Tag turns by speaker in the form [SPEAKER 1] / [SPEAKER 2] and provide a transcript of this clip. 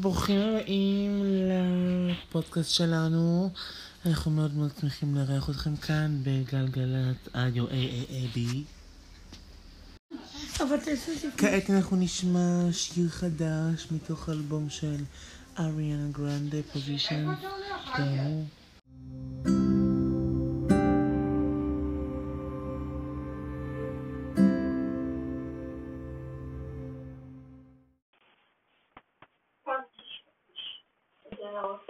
[SPEAKER 1] ברוכים הבאים לפודקאסט שלנו. אנחנו מאוד מאוד שמחים לארח אתכם כאן בגלגלת איו.
[SPEAKER 2] אבל תעשו את זה.
[SPEAKER 1] כעת אנחנו נשמע שיר חדש מתוך אלבום של אריאנה גרנדה פוזיישן. else